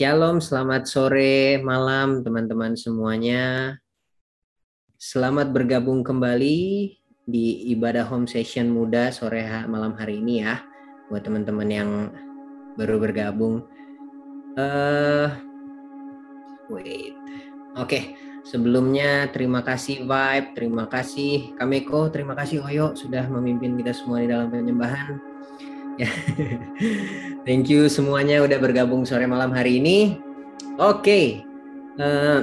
Shalom, selamat sore, malam teman-teman semuanya. Selamat bergabung kembali di ibadah home session muda sore malam hari ini ya. Buat teman-teman yang baru bergabung. Uh, wait. Oke, okay. sebelumnya terima kasih Vibe, terima kasih Kameko, terima kasih Oyo sudah memimpin kita semua di dalam penyembahan. Ya. Thank you semuanya udah bergabung sore malam hari ini. Oke. Okay. Uh, eh,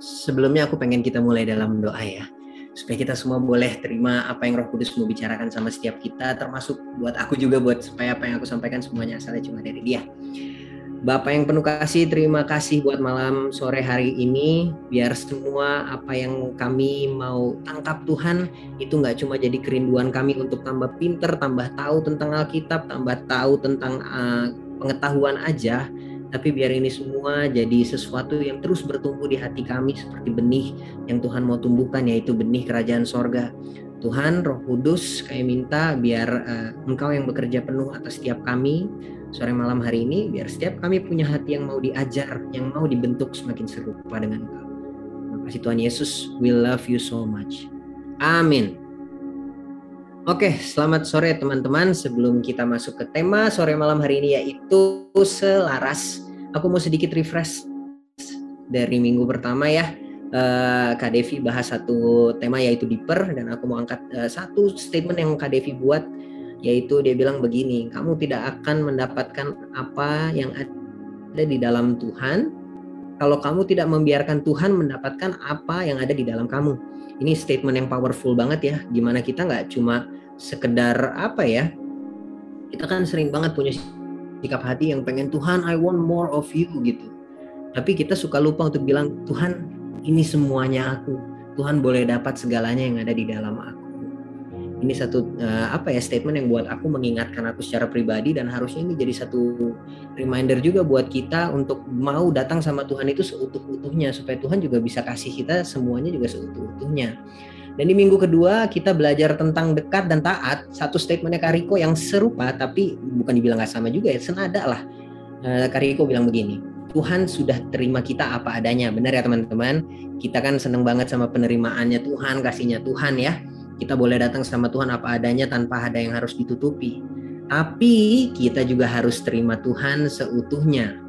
sebelumnya aku pengen kita mulai dalam doa ya. Supaya kita semua boleh terima apa yang Roh Kudus mau bicarakan sama setiap kita termasuk buat aku juga buat supaya apa yang aku sampaikan semuanya asalnya cuma dari dia. Bapak yang penuh kasih, terima kasih buat malam sore hari ini. Biar semua apa yang kami mau tangkap Tuhan itu nggak cuma jadi kerinduan kami untuk tambah pinter, tambah tahu tentang Alkitab, tambah tahu tentang uh, pengetahuan aja, tapi biar ini semua jadi sesuatu yang terus bertumbuh di hati kami seperti benih yang Tuhan mau tumbuhkan yaitu benih kerajaan sorga. Tuhan Roh Kudus kami minta biar uh, Engkau yang bekerja penuh atas setiap kami sore malam hari ini biar setiap kami punya hati yang mau diajar, yang mau dibentuk semakin serupa dengan Engkau. Terima kasih Tuhan Yesus, we love you so much. Amin. Oke, selamat sore teman-teman. Sebelum kita masuk ke tema sore malam hari ini yaitu selaras. Aku mau sedikit refresh dari minggu pertama ya. Uh, Kak Devi bahas satu tema yaitu deeper dan aku mau angkat uh, satu statement yang Kak Devi buat yaitu dia bilang begini, kamu tidak akan mendapatkan apa yang ada di dalam Tuhan kalau kamu tidak membiarkan Tuhan mendapatkan apa yang ada di dalam kamu. Ini statement yang powerful banget ya. Gimana kita nggak cuma sekedar apa ya? Kita kan sering banget punya sikap hati yang pengen Tuhan, I want more of you gitu. Tapi kita suka lupa untuk bilang Tuhan, ini semuanya aku. Tuhan boleh dapat segalanya yang ada di dalam aku ini satu uh, apa ya statement yang buat aku mengingatkan aku secara pribadi dan harusnya ini jadi satu reminder juga buat kita untuk mau datang sama Tuhan itu seutuh-utuhnya supaya Tuhan juga bisa kasih kita semuanya juga seutuh-utuhnya. Dan di minggu kedua kita belajar tentang dekat dan taat. Satu statementnya Kariko yang serupa tapi bukan dibilang nggak sama juga ya senada lah. Uh, Kariko bilang begini, Tuhan sudah terima kita apa adanya. Benar ya teman-teman? Kita kan seneng banget sama penerimaannya Tuhan, kasihnya Tuhan ya kita boleh datang sama Tuhan apa adanya tanpa ada yang harus ditutupi. Tapi kita juga harus terima Tuhan seutuhnya.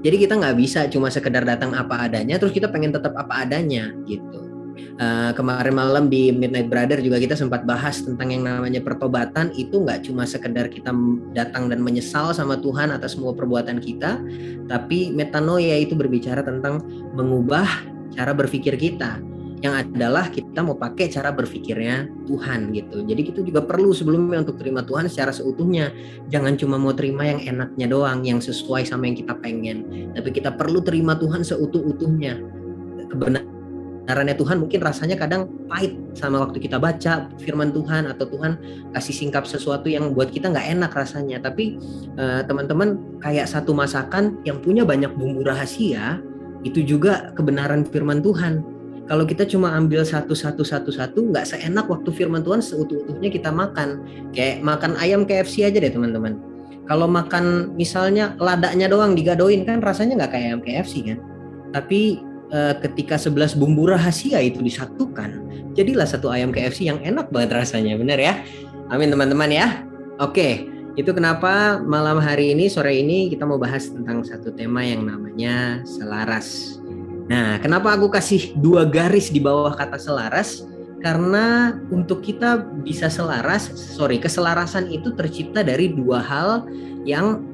Jadi kita nggak bisa cuma sekedar datang apa adanya, terus kita pengen tetap apa adanya gitu. Uh, kemarin malam di Midnight Brother juga kita sempat bahas tentang yang namanya pertobatan itu nggak cuma sekedar kita datang dan menyesal sama Tuhan atas semua perbuatan kita, tapi metanoia itu berbicara tentang mengubah cara berpikir kita yang adalah kita mau pakai cara berpikirnya Tuhan gitu. Jadi kita juga perlu sebelumnya untuk terima Tuhan secara seutuhnya. Jangan cuma mau terima yang enaknya doang, yang sesuai sama yang kita pengen. Tapi kita perlu terima Tuhan seutuh-utuhnya. Kebenarannya Tuhan mungkin rasanya kadang pahit sama waktu kita baca firman Tuhan atau Tuhan kasih singkap sesuatu yang buat kita nggak enak rasanya. Tapi eh, teman-teman kayak satu masakan yang punya banyak bumbu rahasia itu juga kebenaran firman Tuhan kalau kita cuma ambil satu satu satu satu nggak seenak waktu firman Tuhan seutuh-utuhnya kita makan. Kayak makan ayam KFC aja deh teman-teman. Kalau makan misalnya ladanya doang digadoin kan rasanya nggak kayak ayam KFC kan? Tapi e, ketika 11 bumbu rahasia itu disatukan jadilah satu ayam KFC yang enak banget rasanya bener ya? Amin teman-teman ya? Oke itu kenapa malam hari ini sore ini kita mau bahas tentang satu tema yang namanya selaras Nah, kenapa aku kasih dua garis di bawah kata selaras? Karena untuk kita bisa selaras, sorry, keselarasan itu tercipta dari dua hal yang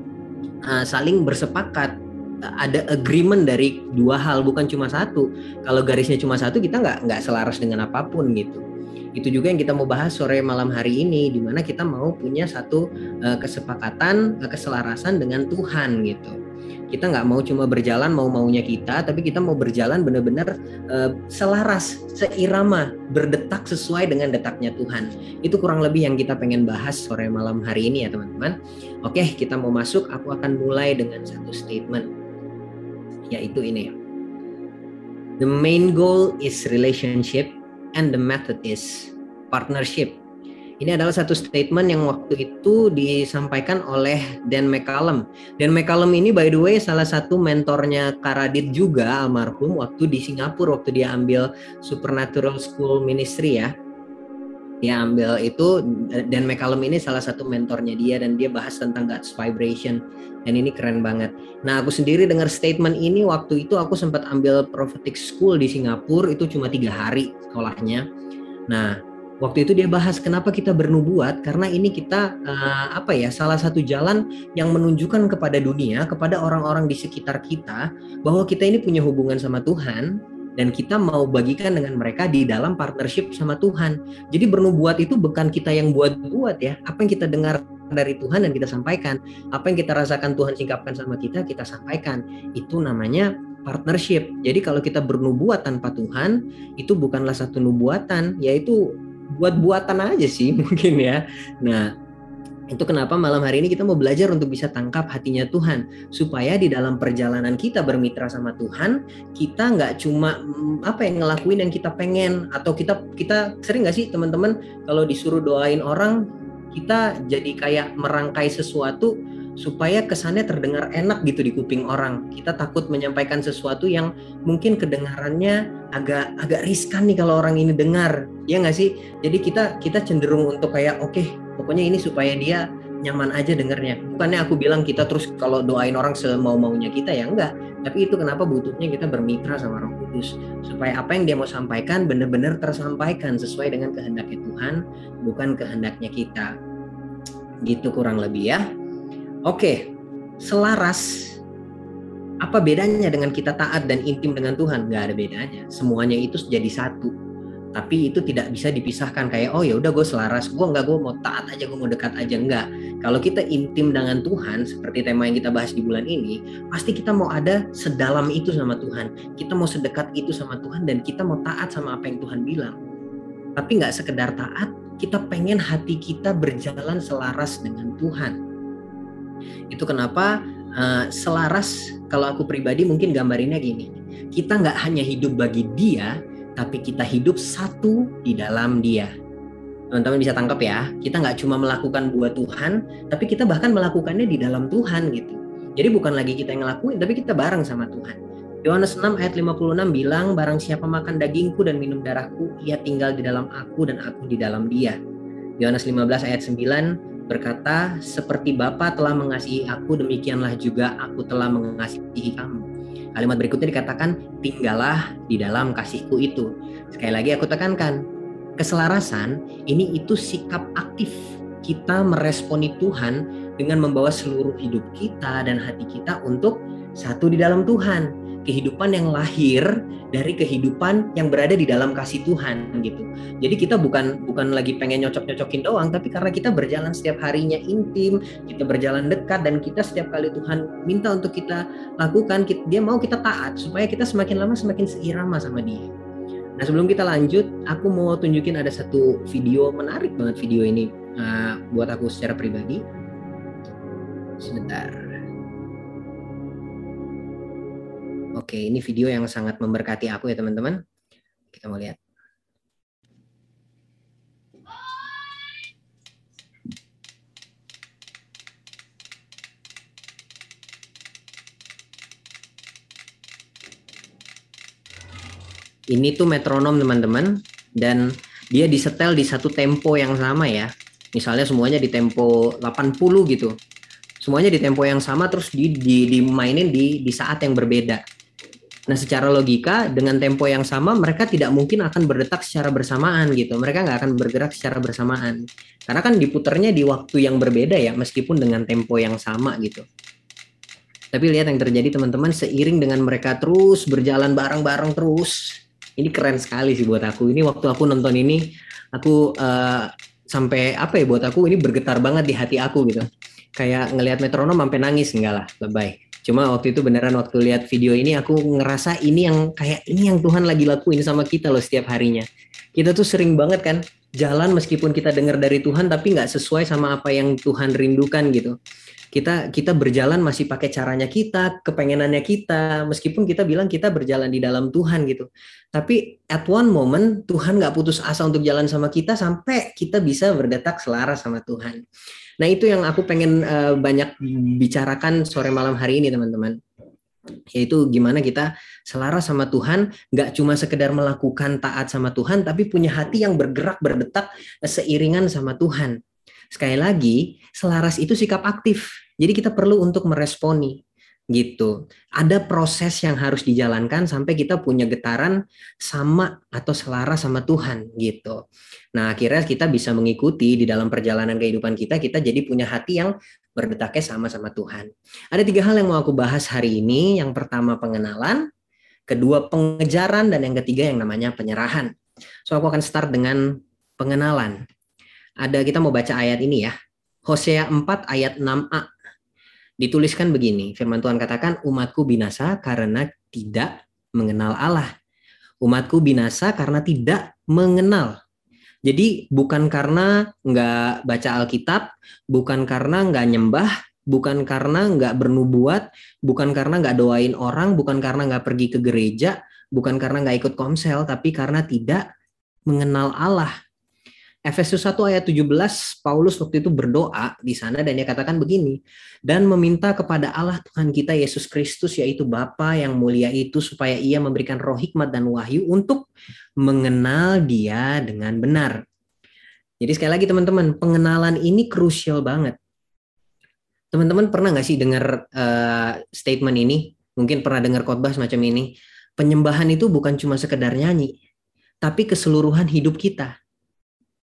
uh, saling bersepakat. Ada agreement dari dua hal, bukan cuma satu. Kalau garisnya cuma satu, kita nggak nggak selaras dengan apa pun gitu. Itu juga yang kita mau bahas sore malam hari ini, di mana kita mau punya satu uh, kesepakatan, uh, keselarasan dengan Tuhan gitu kita nggak mau cuma berjalan mau maunya kita tapi kita mau berjalan benar-benar uh, selaras seirama berdetak sesuai dengan detaknya Tuhan. Itu kurang lebih yang kita pengen bahas sore malam hari ini ya teman-teman. Oke kita mau masuk aku akan mulai dengan satu statement yaitu ini. The main goal is relationship and the method is partnership Ini adalah satu statement yang waktu itu disampaikan oleh Dan McCallum. Dan McCallum ini by the way salah satu mentornya Karadit juga almarhum waktu di Singapura waktu dia ambil Supernatural School Ministry ya. Dia ambil itu Dan McCallum ini salah satu mentornya dia dan dia bahas tentang God's vibration dan ini keren banget. Nah aku sendiri dengar statement ini waktu itu aku sempat ambil prophetic school di Singapura itu cuma tiga hari sekolahnya. Nah waktu itu dia bahas kenapa kita bernubuat karena ini kita uh, apa ya salah satu jalan yang menunjukkan kepada dunia kepada orang-orang di sekitar kita bahwa kita ini punya hubungan sama Tuhan dan kita mau bagikan dengan mereka di dalam partnership sama Tuhan. Jadi bernubuat itu bukan kita yang buat-buat ya. Apa yang kita dengar dari Tuhan dan kita sampaikan, apa yang kita rasakan Tuhan singkapkan sama kita, kita sampaikan. Itu namanya partnership. Jadi kalau kita bernubuat tanpa Tuhan, itu bukanlah satu nubuatan, yaitu buat-buatan aja sih mungkin ya. Nah, itu kenapa malam hari ini kita mau belajar untuk bisa tangkap hatinya Tuhan supaya di dalam perjalanan kita bermitra sama Tuhan kita nggak cuma mm, apa yang ngelakuin yang kita pengen atau kita kita sering nggak sih teman-teman kalau disuruh doain orang kita jadi kayak merangkai sesuatu supaya kesannya terdengar enak gitu di kuping orang. Kita takut menyampaikan sesuatu yang mungkin kedengarannya agak agak riskan nih kalau orang ini dengar. Ya nggak sih? Jadi kita kita cenderung untuk kayak oke, okay, pokoknya ini supaya dia nyaman aja dengarnya. Bukannya aku bilang kita terus kalau doain orang semau-maunya kita ya enggak. Tapi itu kenapa butuhnya kita bermitra sama Roh Kudus supaya apa yang dia mau sampaikan benar-benar tersampaikan sesuai dengan kehendaknya Tuhan, bukan kehendaknya kita. Gitu kurang lebih ya. Oke, selaras. Apa bedanya dengan kita taat dan intim dengan Tuhan? Gak ada bedanya. Semuanya itu jadi satu. Tapi itu tidak bisa dipisahkan kayak oh ya udah gue selaras, gue nggak gue mau taat aja, gue mau dekat aja enggak. Kalau kita intim dengan Tuhan seperti tema yang kita bahas di bulan ini, pasti kita mau ada sedalam itu sama Tuhan. Kita mau sedekat itu sama Tuhan dan kita mau taat sama apa yang Tuhan bilang. Tapi nggak sekedar taat, kita pengen hati kita berjalan selaras dengan Tuhan itu kenapa uh, selaras kalau aku pribadi mungkin gambarinnya gini. Kita nggak hanya hidup bagi dia, tapi kita hidup satu di dalam dia. Teman-teman bisa tangkap ya, kita nggak cuma melakukan buat Tuhan, tapi kita bahkan melakukannya di dalam Tuhan gitu. Jadi bukan lagi kita yang ngelakuin, tapi kita bareng sama Tuhan. Yohanes 6 ayat 56 bilang, barang siapa makan dagingku dan minum darahku, ia tinggal di dalam aku dan aku di dalam dia. Yohanes 15 ayat 9, berkata, "Seperti Bapa telah mengasihi aku, demikianlah juga aku telah mengasihi kamu." Kalimat berikutnya dikatakan, "Tinggallah di dalam kasihku itu." Sekali lagi aku tekankan, keselarasan ini itu sikap aktif kita meresponi Tuhan dengan membawa seluruh hidup kita dan hati kita untuk satu di dalam Tuhan kehidupan yang lahir dari kehidupan yang berada di dalam kasih Tuhan gitu. Jadi kita bukan bukan lagi pengen nyocok-nyocokin doang, tapi karena kita berjalan setiap harinya intim, kita berjalan dekat dan kita setiap kali Tuhan minta untuk kita lakukan, dia mau kita taat supaya kita semakin lama semakin seirama sama Dia. Nah sebelum kita lanjut, aku mau tunjukin ada satu video menarik banget video ini uh, buat aku secara pribadi. Sebentar. Oke, ini video yang sangat memberkati aku ya teman-teman. Kita mau lihat. Ini tuh metronom teman-teman dan dia disetel di satu tempo yang sama ya. Misalnya semuanya di tempo 80 gitu. Semuanya di tempo yang sama terus di, di dimainin di di saat yang berbeda. Nah, secara logika dengan tempo yang sama mereka tidak mungkin akan berdetak secara bersamaan gitu. Mereka nggak akan bergerak secara bersamaan. Karena kan diputernya di waktu yang berbeda ya, meskipun dengan tempo yang sama gitu. Tapi lihat yang terjadi teman-teman seiring dengan mereka terus berjalan bareng-bareng terus. Ini keren sekali sih buat aku. Ini waktu aku nonton ini aku uh, sampai apa ya buat aku ini bergetar banget di hati aku gitu. Kayak ngelihat metronom sampai nangis enggak lah, lebay Cuma waktu itu beneran waktu lihat video ini aku ngerasa ini yang kayak ini yang Tuhan lagi lakuin sama kita loh setiap harinya. Kita tuh sering banget kan jalan meskipun kita dengar dari Tuhan tapi nggak sesuai sama apa yang Tuhan rindukan gitu. kita kita berjalan masih pakai caranya kita, kepengenannya kita, meskipun kita bilang kita berjalan di dalam Tuhan gitu. Tapi at one moment Tuhan nggak putus asa untuk jalan sama kita sampai kita bisa berdetak selaras sama Tuhan. Nah itu yang aku pengen uh, banyak bicarakan sore malam hari ini teman-teman yaitu gimana kita selaras sama Tuhan, nggak cuma sekedar melakukan taat sama Tuhan, tapi punya hati yang bergerak berdetak seiringan sama Tuhan. Sekali lagi, selaras itu sikap aktif. Jadi kita perlu untuk meresponi gitu. Ada proses yang harus dijalankan sampai kita punya getaran sama atau selaras sama Tuhan gitu. Nah, akhirnya kita bisa mengikuti di dalam perjalanan kehidupan kita, kita jadi punya hati yang berdetaknya sama sama Tuhan. Ada tiga hal yang mau aku bahas hari ini. Yang pertama pengenalan, kedua pengejaran, dan yang ketiga yang namanya penyerahan. So aku akan start dengan pengenalan. Ada kita mau baca ayat ini ya. Hosea 4 ayat 6a. Dituliskan begini, firman Tuhan katakan, umatku binasa karena tidak mengenal Allah. Umatku binasa karena tidak mengenal jadi bukan karena nggak baca Alkitab, bukan karena nggak nyembah, bukan karena nggak bernubuat, bukan karena nggak doain orang, bukan karena nggak pergi ke gereja, bukan karena nggak ikut komsel, tapi karena tidak mengenal Allah. Efesus 1 ayat 17 Paulus waktu itu berdoa di sana dan dia katakan begini dan meminta kepada Allah Tuhan kita Yesus Kristus yaitu Bapa yang mulia itu supaya ia memberikan roh hikmat dan wahyu untuk mengenal dia dengan benar. Jadi sekali lagi teman-teman pengenalan ini krusial banget. Teman-teman pernah nggak sih dengar uh, statement ini? Mungkin pernah dengar khotbah semacam ini. Penyembahan itu bukan cuma sekedar nyanyi, tapi keseluruhan hidup kita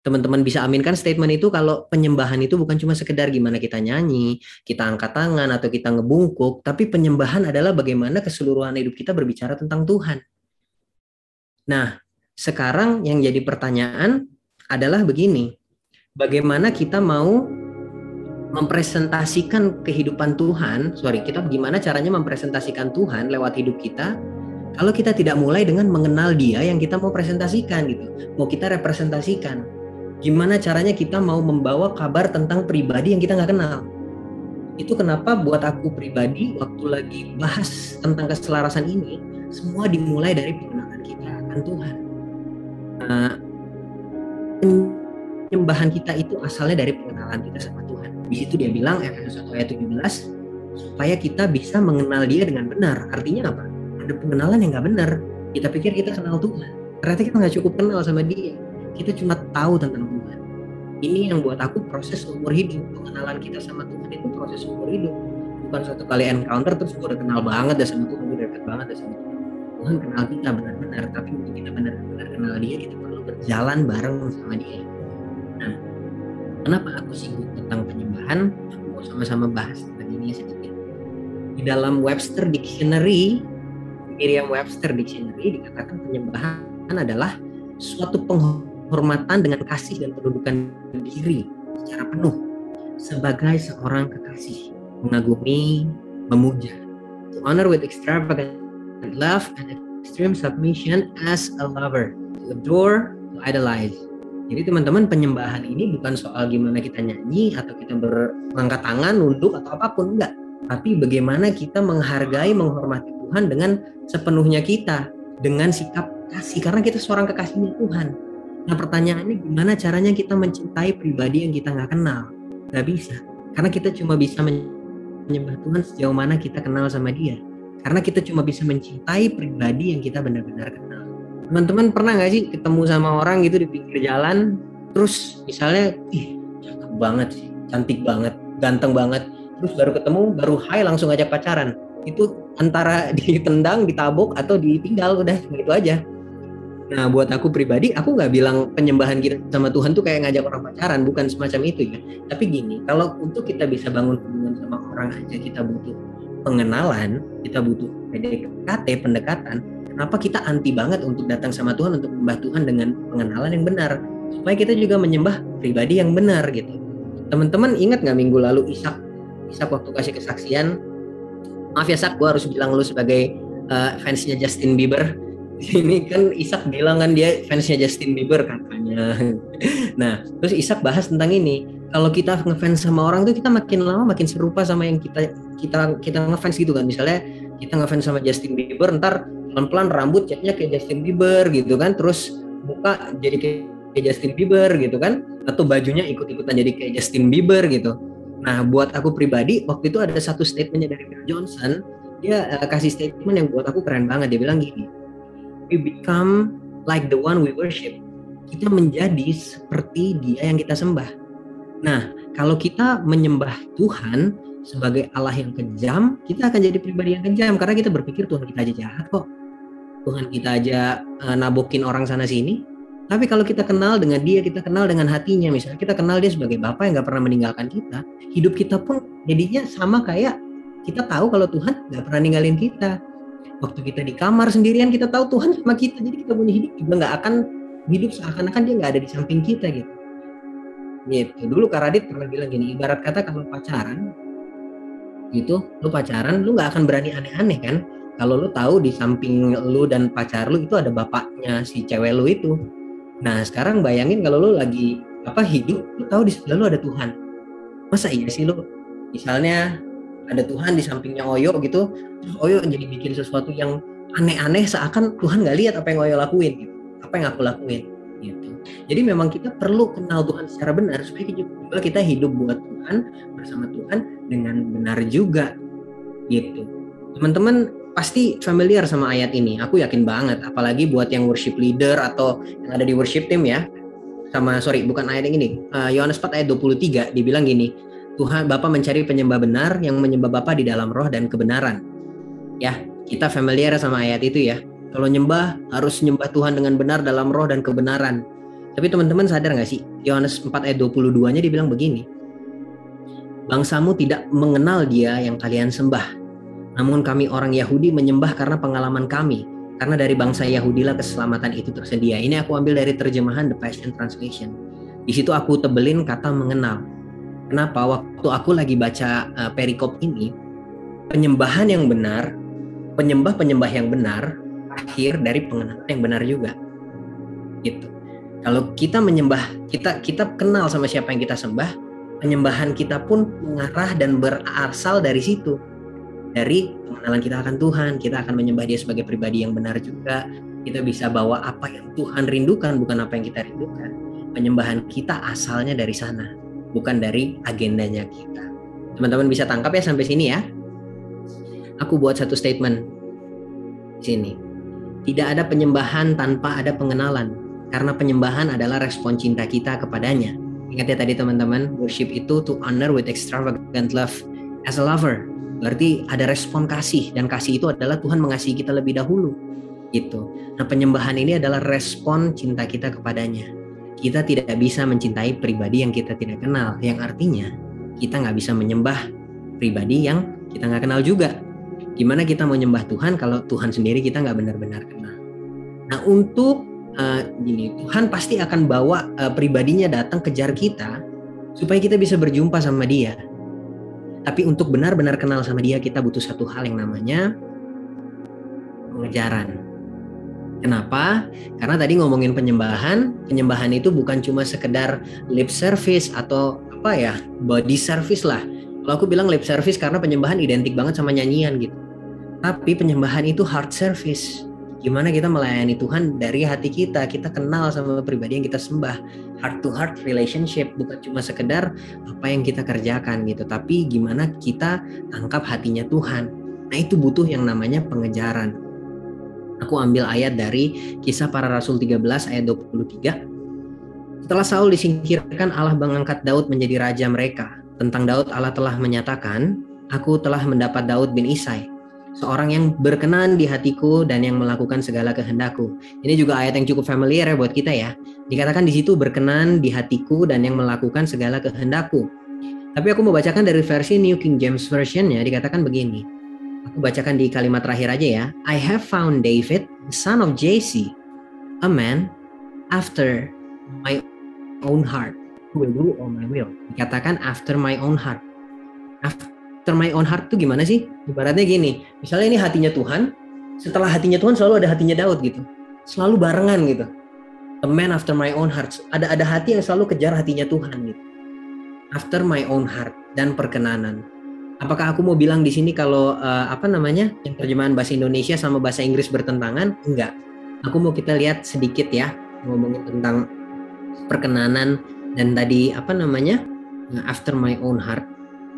teman-teman bisa aminkan statement itu kalau penyembahan itu bukan cuma sekedar gimana kita nyanyi, kita angkat tangan atau kita ngebungkuk, tapi penyembahan adalah bagaimana keseluruhan hidup kita berbicara tentang Tuhan. Nah, sekarang yang jadi pertanyaan adalah begini. Bagaimana kita mau mempresentasikan kehidupan Tuhan, sorry, kita gimana caranya mempresentasikan Tuhan lewat hidup kita kalau kita tidak mulai dengan mengenal dia yang kita mau presentasikan gitu, mau kita representasikan gimana caranya kita mau membawa kabar tentang pribadi yang kita nggak kenal? Itu kenapa buat aku pribadi waktu lagi bahas tentang keselarasan ini semua dimulai dari pengenalan kita akan Tuhan. Nah, penyembahan kita itu asalnya dari pengenalan kita sama Tuhan. Di situ dia bilang Efesus 1 ayat 17 supaya kita bisa mengenal dia dengan benar. Artinya apa? Ada pengenalan yang nggak benar. Kita pikir kita kenal Tuhan. Ternyata kita nggak cukup kenal sama dia kita cuma tahu tentang Tuhan. Ini yang buat aku proses umur hidup. Pengenalan kita sama Tuhan itu proses umur hidup. Bukan satu kali encounter terus gue udah kenal banget dah sama Tuhan gue dekat banget dah sama Tuhan. Tuhan kenal kita benar-benar tapi untuk kita benar-benar kenal dia kita perlu berjalan bareng sama dia. Nah kenapa aku singgung tentang penyembahan? Aku mau sama-sama bahas tentang ini sedikit. Di dalam Webster Dictionary Merriam-Webster Dictionary dikatakan penyembahan adalah suatu penghormatan penghormatan dengan kasih dan pendudukan diri secara penuh sebagai seorang kekasih, mengagumi, memuja. To honor with extravagant love and extreme submission as a lover, to adore, to idolize. Jadi teman-teman penyembahan ini bukan soal gimana kita nyanyi atau kita berangkat tangan, nunduk atau apa pun enggak. Tapi bagaimana kita menghargai, menghormati Tuhan dengan sepenuhnya kita, dengan sikap kasih karena kita seorang kekasihnya Tuhan Nah pertanyaannya gimana caranya kita mencintai pribadi yang kita nggak kenal? Gak bisa. Karena kita cuma bisa menyembah Tuhan sejauh mana kita kenal sama dia. Karena kita cuma bisa mencintai pribadi yang kita benar-benar kenal. Teman-teman pernah nggak sih ketemu sama orang gitu di pinggir jalan, terus misalnya, ih cakep banget sih, cantik banget, ganteng banget, terus baru ketemu, baru hai langsung ajak pacaran. Itu antara ditendang, ditabuk, atau ditinggal, udah gitu aja Nah, buat aku pribadi, aku nggak bilang penyembahan kita sama Tuhan tuh kayak ngajak orang pacaran, bukan semacam itu ya. Tapi gini, kalau untuk kita bisa bangun hubungan sama orang aja kita butuh pengenalan, kita butuh PDKT, pendekatan. Kenapa kita anti banget untuk datang sama Tuhan untuk menyembah Tuhan dengan pengenalan yang benar, supaya kita juga menyembah pribadi yang benar gitu. Teman-teman ingat nggak minggu lalu Ishak, Ishak waktu kasih kesaksian, maaf ya Sak, gue harus bilang lu sebagai uh, fansnya Justin Bieber, ini kan Isak bilang kan dia fansnya Justin Bieber katanya. Nah, terus Isak bahas tentang ini. kalau kita ngefans sama orang tuh kita makin lama makin serupa sama yang kita kita kita ngefans gitu kan. Misalnya kita ngefans sama Justin Bieber ntar pelan-pelan rambut catnya kayak Justin Bieber gitu kan. Terus muka jadi kayak Justin Bieber gitu kan. Atau bajunya ikut-ikutan jadi kayak Justin Bieber gitu. Nah buat aku pribadi waktu itu ada satu statementnya dari Bill Johnson. Dia uh, kasih statement yang buat aku keren banget. Dia bilang gini we become like the one we worship kita menjadi seperti dia yang kita sembah Nah, kalau kita menyembah Tuhan sebagai Allah yang kejam, kita akan jadi pribadi yang kejam karena kita berpikir Tuhan kita aja jahat kok. Tuhan kita aja uh, nabokin orang sana sini. Tapi kalau kita kenal dengan dia, kita kenal dengan hatinya, misalnya kita kenal dia sebagai Bapak yang gak pernah meninggalkan kita, hidup kita pun jadinya sama kayak kita tahu kalau Tuhan gak pernah ninggalin kita. Waktu kita di kamar sendirian, kita tahu Tuhan sama kita, jadi kita punya hidup juga gak akan hidup seakan-akan dia gak ada di samping kita gitu. Gitu. Dulu Kak Radit pernah bilang gini ibarat kata kalau pacaran gitu lu pacaran lu nggak akan berani aneh-aneh kan? Kalau lu tahu di samping lu dan pacar lu itu ada bapaknya si cewek lu itu. Nah sekarang bayangin kalau lu lagi apa hidup lu tahu di sebelah lu ada Tuhan. Masa iya sih lu? Misalnya ada Tuhan di sampingnya Oyo gitu terus Oyo jadi bikin sesuatu yang aneh-aneh seakan Tuhan nggak lihat apa yang Oyo lakuin gitu apa yang aku lakuin gitu jadi memang kita perlu kenal Tuhan secara benar supaya juga kita hidup buat Tuhan bersama Tuhan dengan benar juga gitu. Teman-teman pasti familiar sama ayat ini. Aku yakin banget apalagi buat yang worship leader atau yang ada di worship team ya. Sama sorry bukan ayat yang ini. Eh, Yohanes uh, 4 ayat 23 dibilang gini, Tuhan Bapa mencari penyembah benar yang menyembah Bapa di dalam roh dan kebenaran. Ya, kita familiar sama ayat itu ya. Kalau nyembah harus nyembah Tuhan dengan benar dalam roh dan kebenaran. Tapi teman-teman sadar nggak sih? Yohanes 4 ayat 22-nya dibilang begini. Bangsamu tidak mengenal dia yang kalian sembah. Namun kami orang Yahudi menyembah karena pengalaman kami. Karena dari bangsa Yahudilah keselamatan itu tersedia. Ini aku ambil dari terjemahan The Passion Translation. Di situ aku tebelin kata mengenal. Kenapa? Waktu aku lagi baca uh, perikop ini, penyembahan yang benar, penyembah-penyembah yang benar, akhir dari pengenalan yang benar juga. Gitu. Kalau kita menyembah, kita kita kenal sama siapa yang kita sembah, penyembahan kita pun mengarah dan berasal dari situ. Dari pengenalan kita akan Tuhan, kita akan menyembah Dia sebagai pribadi yang benar juga. Kita bisa bawa apa yang Tuhan rindukan, bukan apa yang kita rindukan. Penyembahan kita asalnya dari sana, bukan dari agendanya kita. Teman-teman bisa tangkap ya sampai sini ya. Aku buat satu statement di sini. Tidak ada penyembahan tanpa ada pengenalan karena penyembahan adalah respon cinta kita kepadanya. Ingat ya tadi teman-teman, worship itu to honor with extravagant love as a lover. Berarti ada respon kasih dan kasih itu adalah Tuhan mengasihi kita lebih dahulu. Gitu. Nah, penyembahan ini adalah respon cinta kita kepadanya. Kita tidak bisa mencintai pribadi yang kita tidak kenal, yang artinya kita nggak bisa menyembah pribadi yang kita nggak kenal juga. Gimana kita mau nyembah Tuhan kalau Tuhan sendiri kita nggak benar-benar kenal? Nah, untuk uh, gini Tuhan pasti akan bawa uh, pribadinya datang kejar kita supaya kita bisa berjumpa sama dia tapi untuk benar-benar kenal sama dia kita butuh satu hal yang namanya pengejaran Kenapa? Karena tadi ngomongin penyembahan, penyembahan itu bukan cuma sekedar lip service atau apa ya, body service lah. Kalau aku bilang lip service karena penyembahan identik banget sama nyanyian gitu. Tapi penyembahan itu heart service gimana kita melayani Tuhan dari hati kita kita kenal sama pribadi yang kita sembah heart to heart relationship bukan cuma sekedar apa yang kita kerjakan gitu tapi gimana kita tangkap hatinya Tuhan nah itu butuh yang namanya pengejaran aku ambil ayat dari kisah para rasul 13 ayat 23 setelah Saul disingkirkan Allah mengangkat Daud menjadi raja mereka tentang Daud Allah telah menyatakan aku telah mendapat Daud bin Isai seorang yang berkenan di hatiku dan yang melakukan segala kehendakku. Ini juga ayat yang cukup familiar ya buat kita ya. Dikatakan di situ berkenan di hatiku dan yang melakukan segala kehendakku. Tapi aku mau bacakan dari versi New King James Version ya, dikatakan begini. Aku bacakan di kalimat terakhir aja ya. I have found David, the son of Jesse, a man after my own heart, who will do all my will. Dikatakan after my own heart. After after my own heart tuh gimana sih? Ibaratnya gini, misalnya ini hatinya Tuhan, setelah hatinya Tuhan selalu ada hatinya Daud gitu. Selalu barengan gitu. A man after my own heart. Ada ada hati yang selalu kejar hatinya Tuhan gitu. after my own heart dan perkenanan. Apakah aku mau bilang di sini kalau uh, apa namanya yang terjemahan bahasa Indonesia sama bahasa Inggris bertentangan? Enggak. Aku mau kita lihat sedikit ya ngomongin tentang perkenanan dan tadi apa namanya after my own heart.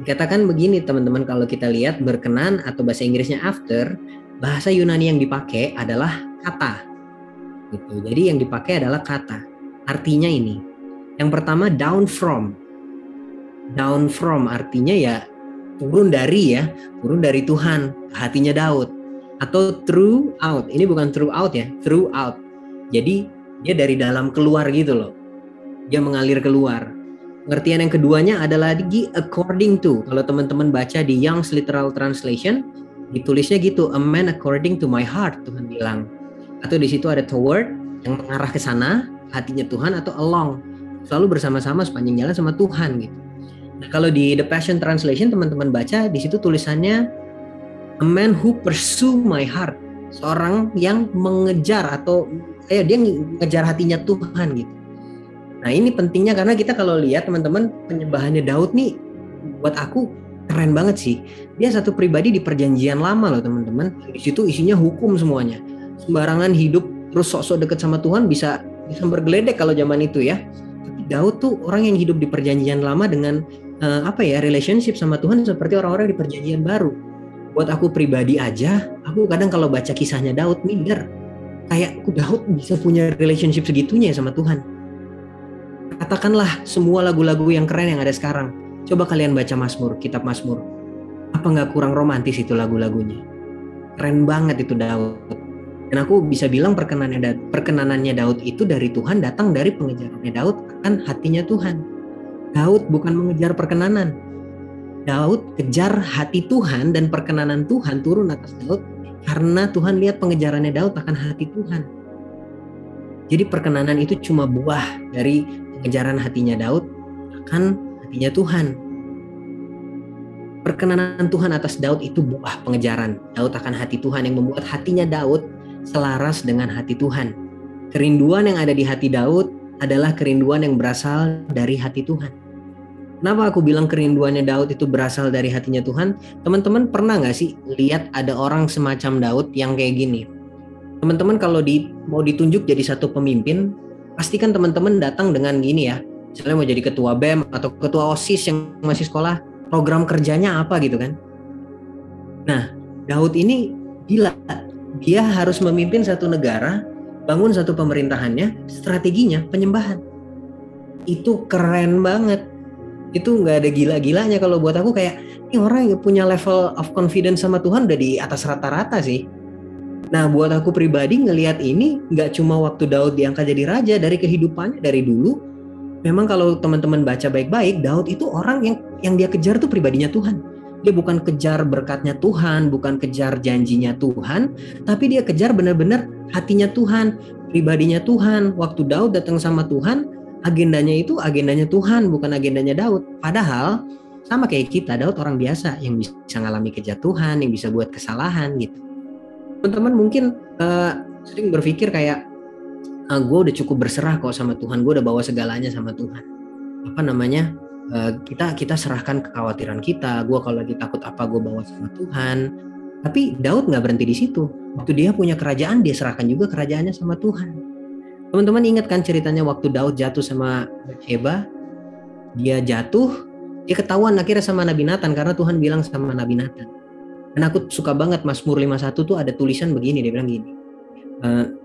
Dikatakan begini teman-teman kalau kita lihat berkenan atau bahasa Inggrisnya after, bahasa Yunani yang dipakai adalah kata. Gitu. Jadi yang dipakai adalah kata. Artinya ini. Yang pertama down from. Down from artinya ya turun dari ya, turun dari Tuhan, hatinya Daud. Atau throughout, ini bukan throughout ya, throughout. Jadi dia dari dalam keluar gitu loh. Dia mengalir keluar. Pengertian yang keduanya adalah lagi according to. Kalau teman-teman baca di Young's Literal Translation, ditulisnya gitu, a man according to my heart, Tuhan bilang. Atau di situ ada toward yang mengarah ke sana, hatinya Tuhan atau along. Selalu bersama-sama sepanjang jalan sama Tuhan gitu. Nah, kalau di The Passion Translation teman-teman baca di situ tulisannya a man who pursue my heart, seorang yang mengejar atau eh dia mengejar hatinya Tuhan gitu. Nah, ini pentingnya karena kita kalau lihat teman-teman penyembahannya Daud nih buat aku keren banget sih. Dia satu pribadi di perjanjian lama loh teman-teman. Di situ isinya hukum semuanya. Sembarangan hidup terus sok-sok deket sama Tuhan bisa bisa bergeledek kalau zaman itu ya. Tapi Daud tuh orang yang hidup di perjanjian lama dengan uh, apa ya relationship sama Tuhan seperti orang-orang di perjanjian baru. Buat aku pribadi aja, aku kadang kalau baca kisahnya Daud minder. Kayak aku Daud bisa punya relationship segitunya ya sama Tuhan. Katakanlah semua lagu-lagu yang keren yang ada sekarang. Coba kalian baca Mazmur, kitab Mazmur. Apa nggak kurang romantis itu lagu-lagunya? Keren banget itu Daud. Dan aku bisa bilang perkenanannya, perkenanannya Daud itu dari Tuhan datang dari pengejarannya Daud akan hatinya Tuhan Daud bukan mengejar perkenanan. Daud kejar hati Tuhan dan perkenanan Tuhan turun atas Daud karena Tuhan lihat pengejarannya Daud akan hati Tuhan. Jadi perkenanan itu cuma buah dari pengejaran hatinya Daud akan hatinya Tuhan. Perkenanan Tuhan atas Daud itu buah pengejaran Daud akan hati Tuhan yang membuat hatinya Daud selaras dengan hati Tuhan. Kerinduan yang ada di hati Daud adalah kerinduan yang berasal dari hati Tuhan. Kenapa aku bilang kerinduannya Daud itu berasal dari hatinya Tuhan? Teman-teman pernah nggak sih lihat ada orang semacam Daud yang kayak gini? Teman-teman kalau di, mau ditunjuk jadi satu pemimpin, pastikan teman-teman datang dengan gini ya. Misalnya mau jadi ketua BEM atau ketua OSIS yang masih sekolah, program kerjanya apa gitu kan? Nah, Daud ini gila. Dia harus memimpin satu negara bangun satu pemerintahannya, strateginya penyembahan. Itu keren banget. Itu nggak ada gila-gilanya kalau buat aku kayak ini orang yang punya level of confidence sama Tuhan udah di atas rata-rata sih. Nah buat aku pribadi ngelihat ini nggak cuma waktu Daud diangkat jadi raja dari kehidupannya dari dulu. Memang kalau teman-teman baca baik-baik, Daud itu orang yang yang dia kejar tuh pribadinya Tuhan dia bukan kejar berkatnya Tuhan, bukan kejar janjinya Tuhan, tapi dia kejar benar-benar hatinya Tuhan, pribadinya Tuhan. Waktu Daud datang sama Tuhan, agendanya itu agendanya Tuhan, bukan agendanya Daud. Padahal sama kayak kita, Daud orang biasa yang bisa mengalami kejatuhan, yang bisa buat kesalahan gitu. Teman-teman mungkin uh, sering berpikir kayak, ah, gue udah cukup berserah kok sama Tuhan, gue udah bawa segalanya sama Tuhan. Apa namanya? Eh, kita kita serahkan kekhawatiran kita. Gue kalau lagi takut apa gue bawa sama Tuhan. Tapi Daud nggak berhenti di situ. Waktu dia punya kerajaan dia serahkan juga kerajaannya sama Tuhan. Teman-teman ingat kan ceritanya waktu Daud jatuh sama Sheba dia jatuh dia ketahuan akhirnya sama Nabi Nathan karena Tuhan bilang sama Nabi Nathan. Dan aku suka banget Mazmur 51 tuh ada tulisan begini dia bilang gini. Uh,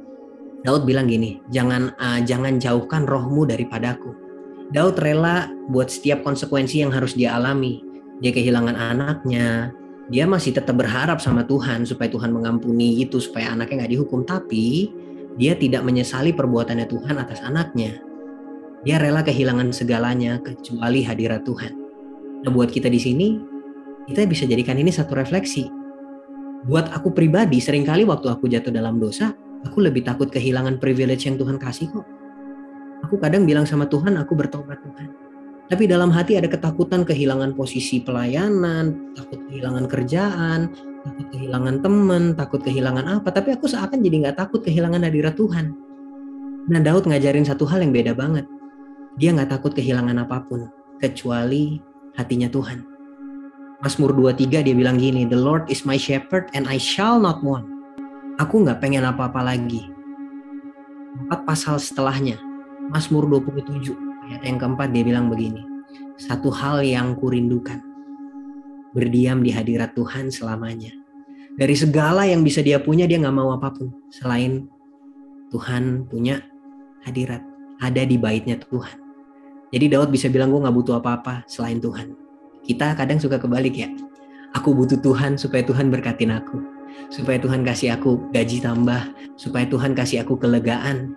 Daud bilang gini jangan uh, jangan jauhkan rohmu daripadaku Daud rela buat setiap konsekuensi yang harus dia alami. Dia kehilangan anaknya, dia masih tetap berharap sama Tuhan supaya Tuhan mengampuni itu supaya anaknya nggak dihukum. Tapi dia tidak menyesali perbuatannya Tuhan atas anaknya. Dia rela kehilangan segalanya kecuali hadirat Tuhan. Nah buat kita di sini, kita bisa jadikan ini satu refleksi. Buat aku pribadi, sering kali waktu aku jatuh dalam dosa, aku lebih takut kehilangan privilege yang Tuhan kasih kok Aku kadang bilang sama Tuhan, aku bertobat Tuhan. Tapi dalam hati ada ketakutan kehilangan posisi pelayanan, takut kehilangan kerjaan, takut kehilangan teman, takut kehilangan apa. Tapi aku seakan jadi nggak takut kehilangan hadirat Tuhan. Nah Daud ngajarin satu hal yang beda banget. Dia nggak takut kehilangan apa pun. kecuali hatinya Tuhan. Mazmur 23 dia bilang gini, The Lord is my shepherd and I shall not want. Aku nggak pengen apa-apa lagi. Empat pasal setelahnya, Mazmur 27 ayat yang keempat dia bilang begini, satu hal yang kurindukan, berdiam di hadirat Tuhan selamanya. Dari segala yang bisa dia punya, dia nggak mau apa pun selain Tuhan punya hadirat, ada di baitnya Tuhan. Jadi Daud bisa bilang gue nggak butuh apa-apa selain Tuhan kita kadang suka kebalik ya. Aku butuh Tuhan supaya Tuhan berkatin aku. Supaya Tuhan kasih aku gaji tambah. Supaya Tuhan kasih aku kelegaan.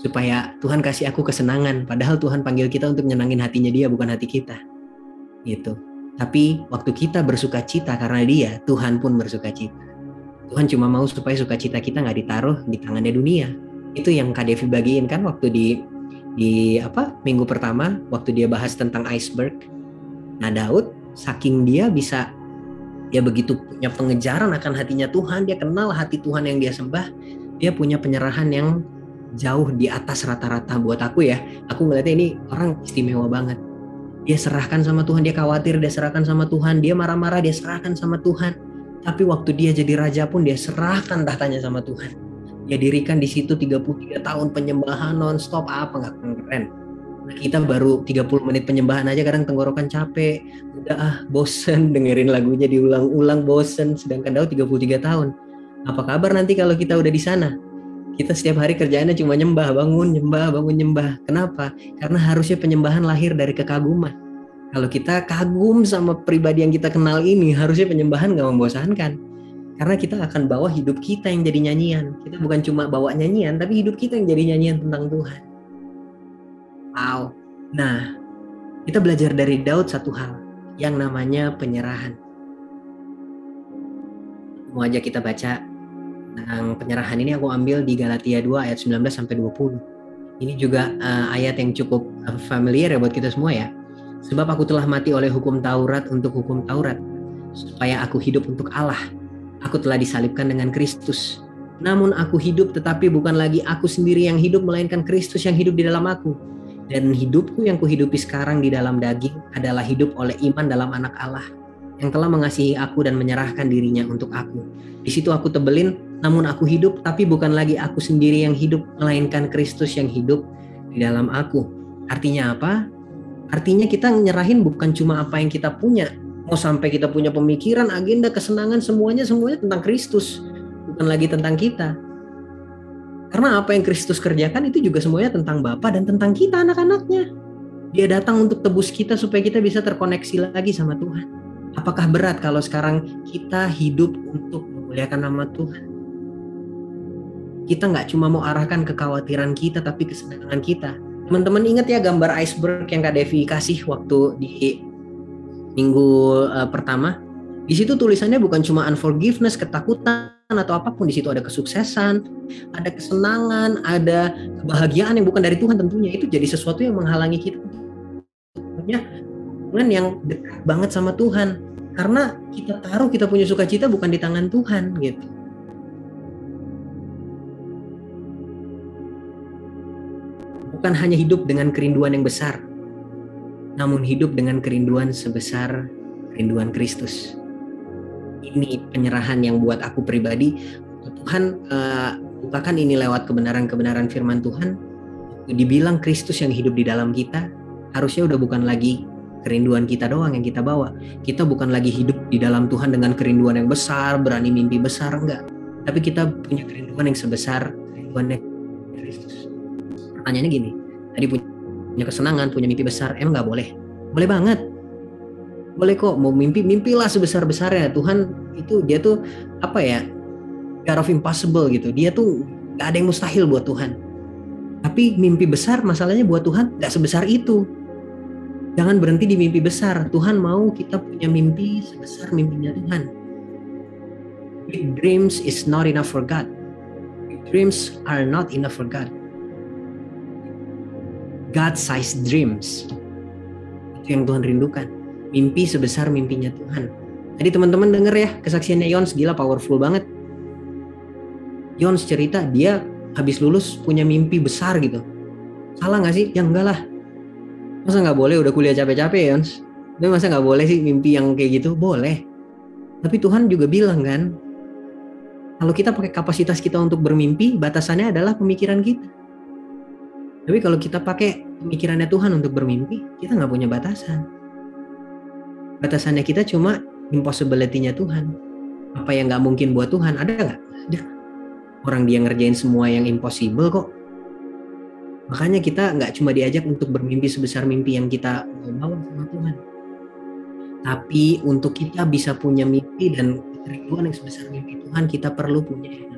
Supaya Tuhan kasih aku kesenangan. Padahal Tuhan panggil kita untuk nyenangin hatinya dia bukan hati kita. Gitu. Tapi waktu kita bersuka cita karena dia, Tuhan pun bersuka cita. Tuhan cuma mau supaya sukacita kita nggak ditaruh di tangannya dunia. Itu yang Kak Devi bagiin kan waktu di di apa minggu pertama waktu dia bahas tentang iceberg Nah Daud saking dia bisa dia begitu punya pengejaran akan hatinya Tuhan, dia kenal hati Tuhan yang dia sembah, dia punya penyerahan yang jauh di atas rata-rata buat aku ya. Aku ngeliatnya ini orang istimewa banget. Dia serahkan sama Tuhan, dia khawatir, dia serahkan sama Tuhan, dia marah-marah, dia serahkan sama Tuhan. Tapi waktu dia jadi raja pun dia serahkan tahtanya sama Tuhan. Dia dirikan di situ 33 tahun penyembahan non-stop apa nggak keren kita baru 30 menit penyembahan aja kadang tenggorokan capek udah ah bosen dengerin lagunya diulang-ulang bosen sedangkan Daud 33 tahun apa kabar nanti kalau kita udah di sana kita setiap hari kerjaannya cuma nyembah bangun nyembah bangun nyembah. Kenapa? Karena harusnya penyembahan lahir dari kekaguman. Kalau kita kagum sama pribadi yang kita kenal ini harusnya penyembahan gak membosankan. Karena kita akan bawa hidup kita yang jadi nyanyian. Kita bukan cuma bawa nyanyian tapi hidup kita yang jadi nyanyian tentang Tuhan. Wow. Nah, kita belajar dari Daud satu hal yang namanya penyerahan. Mau aja kita baca tentang penyerahan ini aku ambil di Galatia 2 ayat 19 sampai 20. Ini juga uh, ayat yang cukup uh, familiar ya buat kita semua ya. Sebab aku telah mati oleh hukum Taurat untuk hukum Taurat, supaya aku hidup untuk Allah. Aku telah disalibkan dengan Kristus. Namun aku hidup tetapi bukan lagi aku sendiri yang hidup melainkan Kristus yang hidup di dalam aku dan hidupku yang kuhidupi sekarang di dalam daging adalah hidup oleh iman dalam anak Allah yang telah mengasihi aku dan menyerahkan dirinya untuk aku. Di situ aku tebelin, namun aku hidup, tapi bukan lagi aku sendiri yang hidup, melainkan Kristus yang hidup di dalam aku. Artinya apa? Artinya kita nyerahin bukan cuma apa yang kita punya, mau sampai kita punya pemikiran, agenda, kesenangan, semuanya semuanya tentang Kristus, bukan lagi tentang kita. Karena apa yang Kristus kerjakan itu juga semuanya tentang Bapa dan tentang kita anak-anaknya. Dia datang untuk tebus kita supaya kita bisa terkoneksi lagi sama Tuhan. Apakah berat kalau sekarang kita hidup untuk memuliakan nama Tuhan? Kita nggak cuma mau arahkan kekhawatiran kita, tapi kesenangan kita. Teman-teman ingat ya gambar iceberg yang Kak Devi kasih waktu di minggu uh, pertama? Di situ tulisannya bukan cuma unforgiveness, ketakutan atau apa pun di situ ada kesuksesan, ada kesenangan, ada kebahagiaan yang bukan dari Tuhan tentunya. Itu jadi sesuatu yang menghalangi kita punya hubungan yang dekat banget sama Tuhan. Karena kita taruh kita punya sukacita bukan di tangan Tuhan gitu. Bukan hanya hidup dengan kerinduan yang besar, namun hidup dengan kerinduan sebesar kerinduan Kristus. Ini penyerahan yang buat aku pribadi. Tuhan uh, bukakan ini lewat kebenaran-kebenaran firman Tuhan. Dibilang Kristus yang hidup di dalam kita harusnya udah bukan lagi kerinduan kita doang yang kita bawa. Kita bukan lagi hidup di dalam Tuhan dengan kerinduan yang besar berani mimpi besar enggak. Tapi kita punya kerinduan yang sebesar kerinduan Kristus pertanyaannya gini tadi punya kesenangan punya mimpi besar emang nggak boleh? Boleh banget. Boleh kok mau mimpi mimpilah sebesar besarnya Tuhan itu dia tuh apa ya God of impossible gitu. Dia tuh gak ada yang mustahil buat Tuhan. Tapi mimpi besar masalahnya buat Tuhan gak sebesar itu. Jangan berhenti di mimpi besar. Tuhan mau kita punya mimpi sebesar mimpinya Tuhan. Big dreams is not enough for God. Big dreams are not enough for God God-sized dreams itu yang Tuhan rindukan mimpi sebesar mimpinya Tuhan. Tadi teman-teman denger ya kesaksiannya Yons gila powerful banget. Yons cerita dia habis lulus punya mimpi besar gitu. Salah nggak sih? Ya enggak lah. Masa nggak boleh udah kuliah capek-capek ya, Tapi masa nggak boleh sih mimpi yang kayak gitu? Boleh. Tapi Tuhan juga bilang kan, kalau kita pakai kapasitas kita untuk bermimpi, batasannya adalah pemikiran kita. Tapi kalau kita pakai pemikirannya Tuhan untuk bermimpi, kita nggak punya batasan. Batasannya kita cuma impossibility-nya Tuhan. Apa yang nggak mungkin buat Tuhan, ada nggak? Ada. Orang dia ngerjain semua yang impossible kok. Makanya kita nggak cuma diajak untuk bermimpi sebesar mimpi yang kita bawa sama Tuhan. Tapi untuk kita bisa punya mimpi dan kerinduan yang sebesar mimpi Tuhan, kita perlu punya yang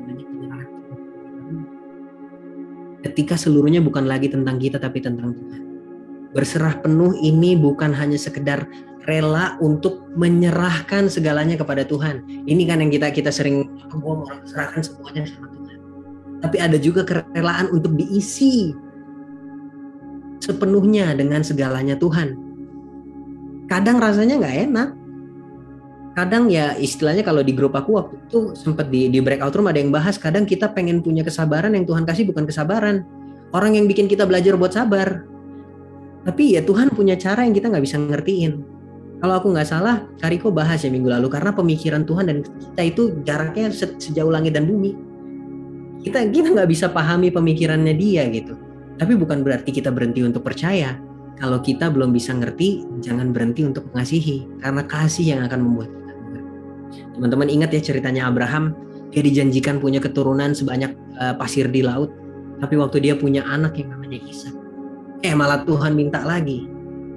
Ketika seluruhnya bukan lagi tentang kita tapi tentang Tuhan. Berserah penuh ini bukan hanya sekedar rela untuk menyerahkan segalanya kepada Tuhan. Ini kan yang kita kita sering mau serahkan semuanya sama Tuhan. Tapi ada juga kerelaan untuk diisi sepenuhnya dengan segalanya Tuhan. Kadang rasanya nggak enak. Kadang ya istilahnya kalau di grup aku waktu itu sempat di, di breakout room ada yang bahas kadang kita pengen punya kesabaran yang Tuhan kasih bukan kesabaran. Orang yang bikin kita belajar buat sabar. Tapi ya Tuhan punya cara yang kita nggak bisa ngertiin. Kalau aku nggak salah, Kariko bahas ya minggu lalu karena pemikiran Tuhan dan kita itu jaraknya sejauh langit dan bumi. Kita kita nggak bisa pahami pemikirannya dia gitu. Tapi bukan berarti kita berhenti untuk percaya. Kalau kita belum bisa ngerti, jangan berhenti untuk mengasihi. Karena kasih yang akan membuat. Teman-teman ingat ya ceritanya Abraham. Dia dijanjikan punya keturunan sebanyak uh, pasir di laut. Tapi waktu dia punya anak yang namanya Ishak. Eh malah Tuhan minta lagi.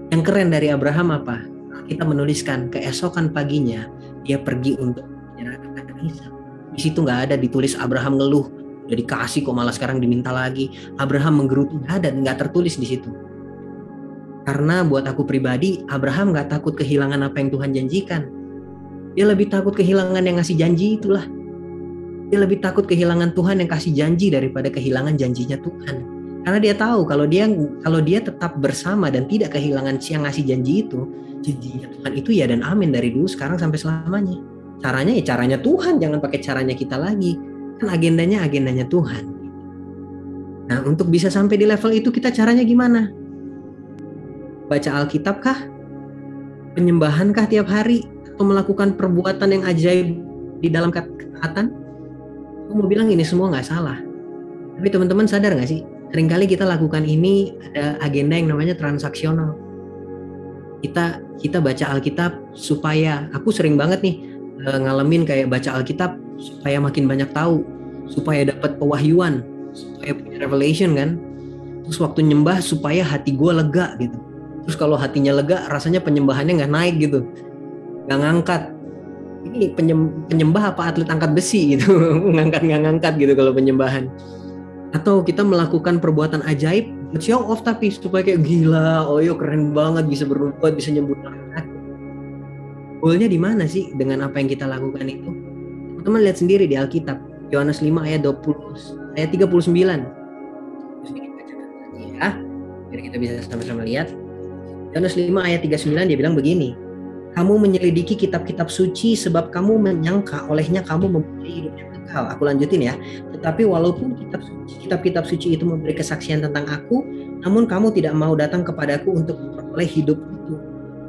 Yang keren dari Abraham apa? Kita menuliskan keesokan paginya dia pergi untuk menyerahkan Ishak. Di situ nggak ada ditulis Abraham ngeluh udah dikasih kok malah sekarang diminta lagi Abraham menggerutu dan nggak tertulis di situ karena buat aku pribadi Abraham nggak takut kehilangan apa yang Tuhan janjikan dia lebih takut kehilangan yang ngasih janji itulah dia lebih takut kehilangan Tuhan yang kasih janji daripada kehilangan janjinya Tuhan karena dia tahu kalau dia kalau dia tetap bersama dan tidak kehilangan siang ngasih janji itu janjinya Tuhan itu ya dan amin dari dulu sekarang sampai selamanya caranya ya caranya Tuhan jangan pakai caranya kita lagi Kan agendanya agendanya Tuhan. Nah, untuk bisa sampai di level itu kita caranya gimana? Baca Alkitab kah? Penyembahan kah tiap hari? Atau melakukan perbuatan yang ajaib di dalam ketaatan? Aku mau bilang ini semua nggak salah. Tapi teman-teman sadar nggak sih? Seringkali kita lakukan ini ada agenda yang namanya transaksional. Kita kita baca Alkitab supaya aku sering banget nih eh, ngalamin kayak baca Alkitab supaya makin banyak tahu, supaya dapat pewahyuan, supaya punya revelation kan. Terus waktu nyembah supaya hati gue lega gitu. Terus kalau hatinya lega, rasanya penyembahannya nggak naik gitu, nggak ngangkat. Ini penyembah apa atlet angkat besi gitu, ngangkat nggak ngangkat gitu kalau penyembahan. Atau kita melakukan perbuatan ajaib, show off tapi supaya kayak gila, oh yo keren banget bisa berbuat, bisa nyembuh orang Goalnya di mana sih dengan apa yang kita lakukan itu? Teman-teman lihat sendiri di Alkitab, Yohanes 5 ayat 20 ayat 39. Ya, biar kita bisa sama-sama lihat. Yohanes 5 ayat 39 dia bilang begini, kamu menyelidiki kitab-kitab suci sebab kamu menyangka olehnya kamu mempunyai hidup yang kekal. Aku lanjutin ya. Tetapi walaupun kitab-kitab suci itu memberi kesaksian tentang aku, namun kamu tidak mau datang kepadaku untuk memperoleh hidup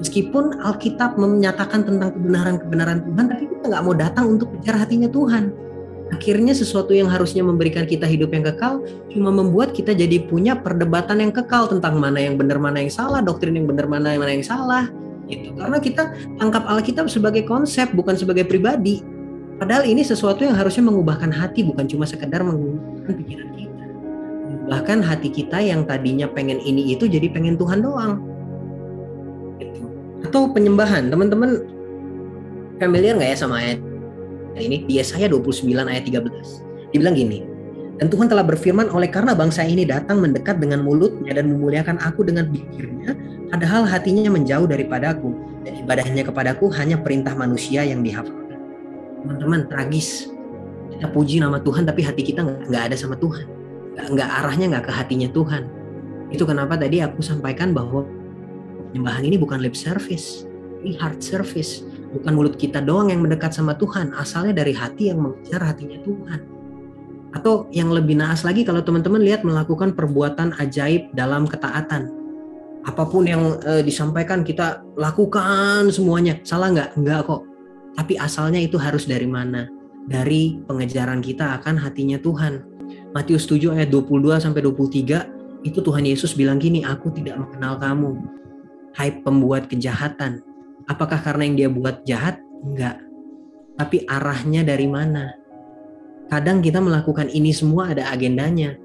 Meskipun Alkitab menyatakan tentang kebenaran-kebenaran Tuhan, tapi kita nggak mau datang untuk bicara hatinya Tuhan. Akhirnya sesuatu yang harusnya memberikan kita hidup yang kekal, cuma membuat kita jadi punya perdebatan yang kekal tentang mana yang benar, mana yang salah, doktrin yang benar, mana yang mana yang salah. Gitu. Karena kita tangkap Alkitab sebagai konsep, bukan sebagai pribadi. Padahal ini sesuatu yang harusnya mengubahkan hati, bukan cuma sekedar mengubahkan pikiran kita. Bahkan hati kita yang tadinya pengen ini itu jadi pengen Tuhan doang atau penyembahan teman-teman familiar nggak ya sama ayat ini Yesaya 29 ayat 13 dibilang gini dan Tuhan telah berfirman oleh karena bangsa ini datang mendekat dengan mulutnya dan memuliakan aku dengan bibirnya padahal hatinya menjauh daripadaku dan ibadahnya kepadaku hanya perintah manusia yang dihafalkan teman-teman tragis kita puji nama Tuhan tapi hati kita nggak ada sama Tuhan nggak arahnya nggak ke hatinya Tuhan itu kenapa tadi aku sampaikan bahwa Penyembahan ini bukan lip service, ini heart service. Bukan mulut kita doang yang mendekat sama Tuhan, asalnya dari hati yang mengejar hatinya Tuhan. Atau yang lebih naas lagi kalau teman-teman lihat melakukan perbuatan ajaib dalam ketaatan. apa pun yang uh, disampaikan kita lakukan semuanya. Salah nggak? Nggak kok. Tapi asalnya itu harus dari mana? Dari pengejaran kita akan hatinya Tuhan. Matius 7 ayat 22 sampai 23 itu Tuhan Yesus bilang gini, aku tidak mengenal kamu. Hai pembuat kejahatan. Apakah karena yang dia buat jahat? Enggak. Tapi arahnya dari mana? Kadang kita melakukan ini semua ada agendanya.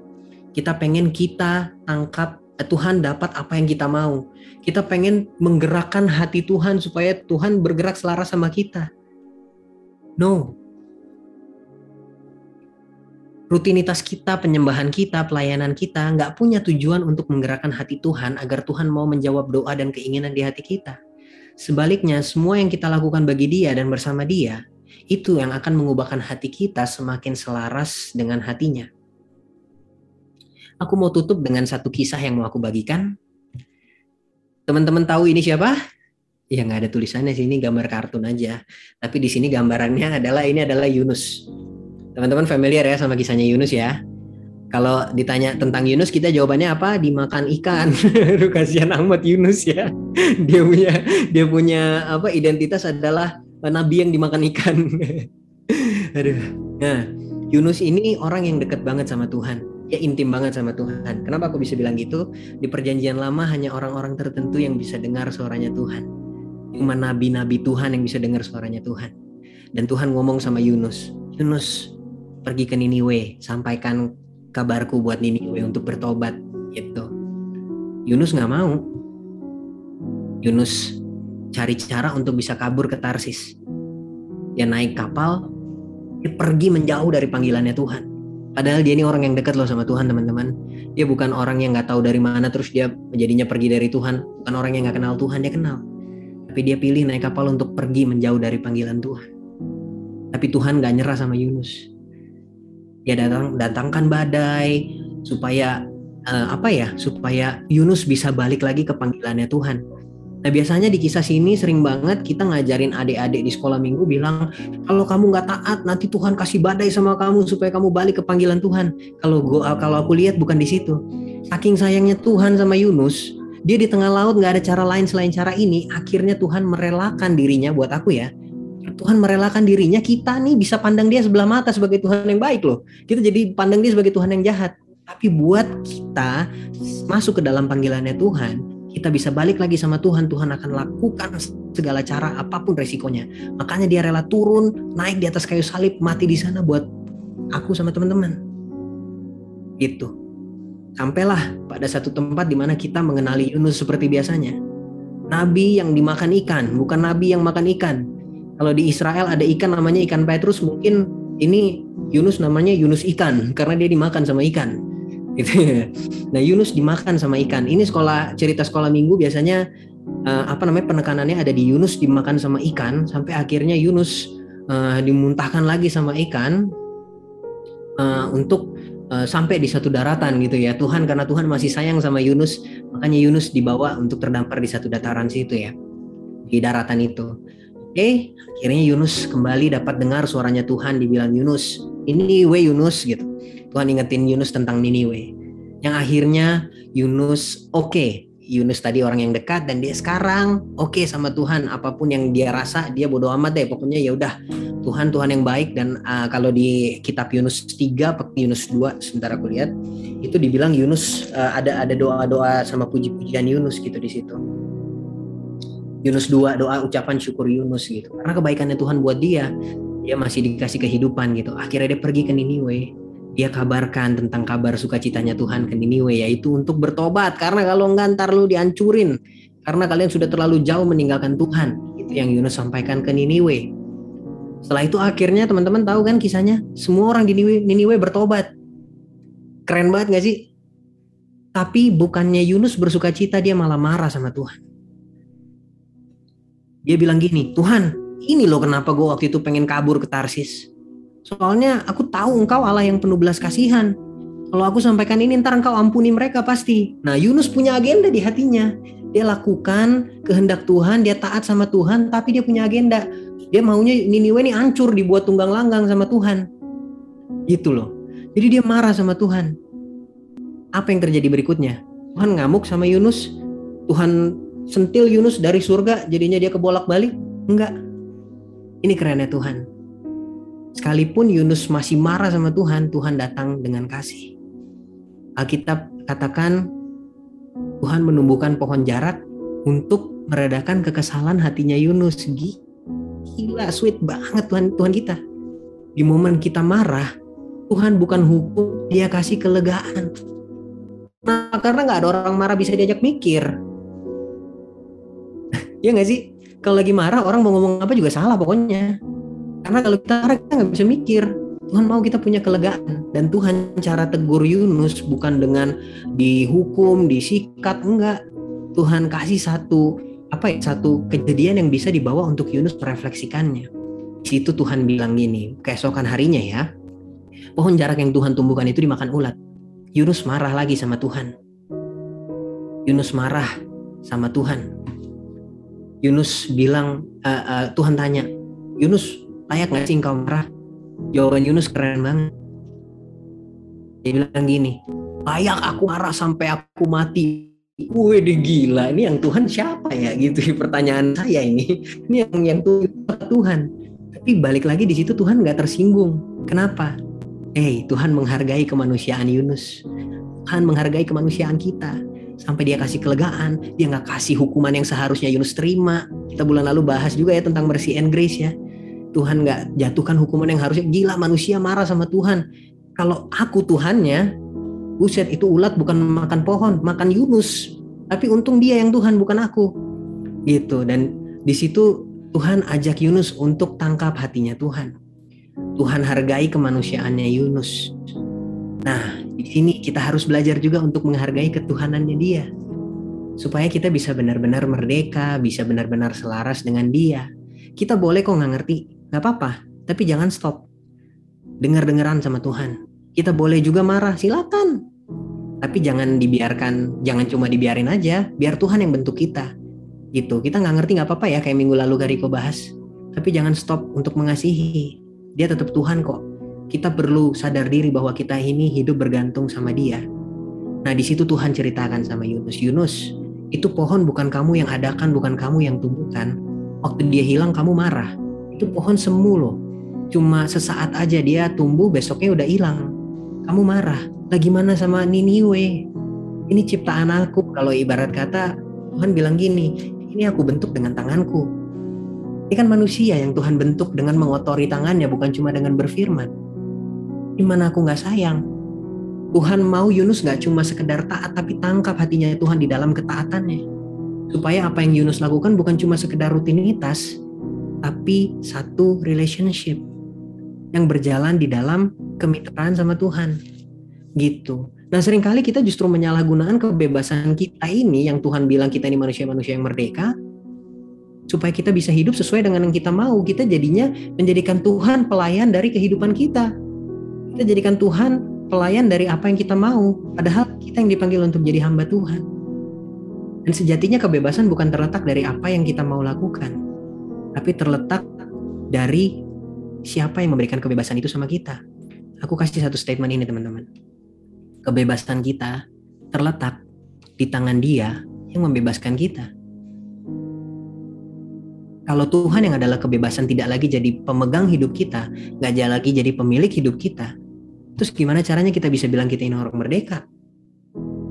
Kita pengen kita tangkap Tuhan dapat apa yang kita mau. Kita pengen menggerakkan hati Tuhan supaya Tuhan bergerak selaras sama kita. No. Rutinitas kita, penyembahan kita, pelayanan kita nggak punya tujuan untuk menggerakkan hati Tuhan agar Tuhan mau menjawab doa dan keinginan di hati kita. Sebaliknya, semua yang kita lakukan bagi Dia dan bersama Dia itu yang akan mengubahkan hati kita semakin selaras dengan hatinya. Aku mau tutup dengan satu kisah yang mau aku bagikan. Teman-teman tahu ini siapa? Ya nggak ada tulisannya sih ini gambar kartun aja. Tapi di sini gambarannya adalah ini adalah Yunus. Teman-teman familiar ya sama kisahnya Yunus ya. Kalau ditanya tentang Yunus kita jawabannya apa? Dimakan ikan. Kasihan amat Yunus ya. Dia punya dia punya apa identitas adalah nabi yang dimakan ikan. Aduh. Nah, Yunus ini orang yang dekat banget sama Tuhan ya intim banget sama Tuhan. Kenapa aku bisa bilang gitu? Di perjanjian lama hanya orang-orang tertentu yang bisa dengar suaranya Tuhan. Cuma nabi-nabi Tuhan yang bisa dengar suaranya Tuhan. Dan Tuhan ngomong sama Yunus, Yunus pergi ke Niniwe, sampaikan kabarku buat Niniwe untuk bertobat gitu. Yunus nggak mau. Yunus cari cara untuk bisa kabur ke Tarsis. Dia naik kapal, dia pergi menjauh dari panggilannya Tuhan Padahal dia ini orang yang dekat loh sama Tuhan teman-teman. Dia bukan orang yang nggak tahu dari mana terus dia jadinya pergi dari Tuhan. Bukan orang yang nggak kenal Tuhan dia kenal. Tapi dia pilih naik kapal untuk pergi menjauh dari panggilan Tuhan. Tapi Tuhan nggak nyerah sama Yunus. Dia datang datangkan badai supaya uh, apa ya? Supaya Yunus bisa balik lagi ke panggilannya Tuhan Nah biasanya di kisah sini sering banget kita ngajarin adik-adik di sekolah minggu bilang kalau kamu nggak taat nanti Tuhan kasih badai sama kamu supaya kamu balik ke panggilan Tuhan. Kalau gua kalau aku lihat bukan di situ. Saking sayangnya Tuhan sama Yunus, dia di tengah laut nggak ada cara lain selain cara ini. Akhirnya Tuhan merelakan dirinya buat aku ya. Tuhan merelakan dirinya kita nih bisa pandang dia sebelah mata sebagai Tuhan yang baik loh. Kita jadi pandang dia sebagai Tuhan yang jahat. Tapi buat kita masuk ke dalam panggilannya Tuhan, kita bisa balik lagi sama Tuhan, Tuhan akan lakukan segala cara apa pun resikonya. Makanya dia rela turun, naik di atas kayu salib, mati di sana buat aku sama teman-teman. Gitu. Sampailah pada satu tempat di mana kita mengenali Yunus seperti biasanya. Nabi yang dimakan ikan, bukan nabi yang makan ikan. Kalau di Israel ada ikan namanya ikan Petrus, mungkin ini Yunus namanya Yunus ikan karena dia dimakan sama ikan gitu Nah Yunus dimakan sama ikan. Ini sekolah cerita sekolah minggu biasanya uh, apa namanya penekanannya ada di Yunus dimakan sama ikan sampai akhirnya Yunus uh, dimuntahkan lagi sama ikan uh, untuk uh, sampai di satu daratan gitu ya. Tuhan karena Tuhan masih sayang sama Yunus, makanya Yunus dibawa untuk terdampar di satu dataran situ ya. Di daratan itu. Oke, akhirnya Yunus kembali dapat dengar suaranya Tuhan dibilang Yunus, ini we Yunus gitu. Tuhan ingetin Yunus tentang Niniwe. Yang akhirnya Yunus oke, okay. Yunus tadi orang yang dekat dan dia sekarang oke okay sama Tuhan apa pun yang dia rasa dia bodoh amat deh pokoknya ya udah Tuhan Tuhan yang baik dan uh, kalau di kitab Yunus 3 Yunus 2 sebentar aku lihat itu dibilang Yunus uh, ada ada doa-doa sama puji-pujian Yunus gitu di situ. Yunus 2 doa ucapan syukur Yunus gitu. Karena kebaikannya Tuhan buat dia, dia masih dikasih kehidupan gitu. Akhirnya dia pergi ke Niniwe dia kabarkan tentang kabar sukacitanya Tuhan ke Niniwe yaitu untuk bertobat. Karena kalau enggak ntar lu dihancurin. Karena kalian sudah terlalu jauh meninggalkan Tuhan itu yang Yunus sampaikan ke Niniwe. Setelah itu akhirnya teman-teman tahu kan kisahnya? Semua orang di Niniwe, Niniwe bertobat. Keren banget gak sih? Tapi bukannya Yunus bersukacita dia malah marah sama Tuhan. Dia bilang gini Tuhan ini loh kenapa gue waktu itu pengen kabur ke Tarsis Soalnya aku tahu engkau Allah yang penuh belas kasihan. Kalau aku sampaikan ini ntar engkau ampuni mereka pasti. Nah Yunus punya agenda di hatinya. Dia lakukan kehendak Tuhan, dia taat sama Tuhan, tapi dia punya agenda. Dia maunya Niniwe ini hancur dibuat tunggang langgang sama Tuhan. Gitu loh. Jadi dia marah sama Tuhan. Apa yang terjadi berikutnya? Tuhan ngamuk sama Yunus. Tuhan sentil Yunus dari surga jadinya dia kebolak-balik? Enggak. Ini kerennya Tuhan. Sekalipun Yunus masih marah sama Tuhan, Tuhan datang dengan kasih. Alkitab katakan Tuhan menumbuhkan pohon jarak untuk meredakan kekesalan hatinya Yunus. Gila, sweet banget Tuhan Tuhan kita. Di momen kita marah, Tuhan bukan hukum, dia kasih kelegaan. Nah, karena nggak ada orang marah bisa diajak mikir. ya nggak sih? Kalau lagi marah orang mau ngomong apa juga salah pokoknya. Karena kalau kita marah kita nggak bisa mikir. Tuhan mau kita punya kelegaan dan Tuhan cara tegur Yunus bukan dengan dihukum, disikat, enggak. Tuhan kasih satu apa ya satu kejadian yang bisa dibawa untuk Yunus merefleksikannya. Di situ Tuhan bilang gini, keesokan harinya ya, pohon jarak yang Tuhan tumbuhkan itu dimakan ulat. Yunus marah lagi sama Tuhan. Yunus marah sama Tuhan. Yunus bilang, uh, uh, Tuhan tanya, Yunus layak nggak sih engkau marah? Jawaban Yunus keren banget. Dia bilang gini, layak aku marah sampai aku mati. Wih, gila. Ini yang Tuhan siapa ya? Gitu pertanyaan saya ini. Ini yang yang Tuhan. Tapi balik lagi di situ Tuhan nggak tersinggung. Kenapa? hey, Tuhan menghargai kemanusiaan Yunus. Tuhan menghargai kemanusiaan kita. Sampai dia kasih kelegaan, dia nggak kasih hukuman yang seharusnya Yunus terima. Kita bulan lalu bahas juga ya tentang mercy and grace ya. Tuhan nggak jatuhkan hukuman yang harusnya gila manusia marah sama Tuhan. Kalau aku Tuhannya, buset itu ulat bukan makan pohon, makan Yunus. Tapi untung dia yang Tuhan bukan aku. Gitu dan di situ Tuhan ajak Yunus untuk tangkap hatinya Tuhan. Tuhan hargai kemanusiaannya Yunus. Nah, di sini kita harus belajar juga untuk menghargai ketuhanannya dia. Supaya kita bisa benar-benar merdeka, bisa benar-benar selaras dengan dia. Kita boleh kok nggak ngerti, nggak apa-apa. Tapi jangan stop. Dengar-dengaran sama Tuhan. Kita boleh juga marah, silakan. Tapi jangan dibiarkan, jangan cuma dibiarin aja, biar Tuhan yang bentuk kita. Gitu, kita nggak ngerti nggak apa-apa ya kayak minggu lalu Gariko bahas. Tapi jangan stop untuk mengasihi, dia tetap Tuhan kok. Kita perlu sadar diri bahwa kita ini hidup bergantung sama dia. Nah di situ Tuhan ceritakan sama Yunus. Yunus, itu pohon bukan kamu yang adakan, bukan kamu yang tumbuhkan. Waktu dia hilang kamu marah. Itu pohon semu loh. Cuma sesaat aja dia tumbuh, besoknya udah hilang. Kamu marah. Lah gimana sama Niniwe? Ini ciptaan aku. Kalau ibarat kata Tuhan bilang gini, ini aku bentuk dengan tanganku ini kan manusia yang Tuhan bentuk dengan mengotori tangannya, bukan cuma dengan berfirman. Gimana aku nggak sayang? Tuhan mau Yunus nggak cuma sekedar taat, tapi tangkap hatinya Tuhan di dalam ketaatannya. Supaya apa yang Yunus lakukan bukan cuma sekedar rutinitas, tapi satu relationship yang berjalan di dalam kemitraan sama Tuhan. Gitu. Nah sering kali kita justru menyalahgunakan kebebasan kita ini yang Tuhan bilang kita ini manusia-manusia yang merdeka supaya kita bisa hidup sesuai dengan yang kita mau. Kita jadinya menjadikan Tuhan pelayan dari kehidupan kita. Kita jadikan Tuhan pelayan dari apa yang kita mau, padahal kita yang dipanggil untuk jadi hamba Tuhan. Dan sejatinya kebebasan bukan terletak dari apa yang kita mau lakukan, tapi terletak dari siapa yang memberikan kebebasan itu sama kita. Aku kasih satu statement ini teman-teman. Kebebasan kita terletak di tangan dia yang membebaskan kita. Kalau Tuhan yang adalah kebebasan tidak lagi jadi pemegang hidup kita, nggak lagi jadi pemilik hidup kita, terus gimana caranya kita bisa bilang kita ini orang merdeka?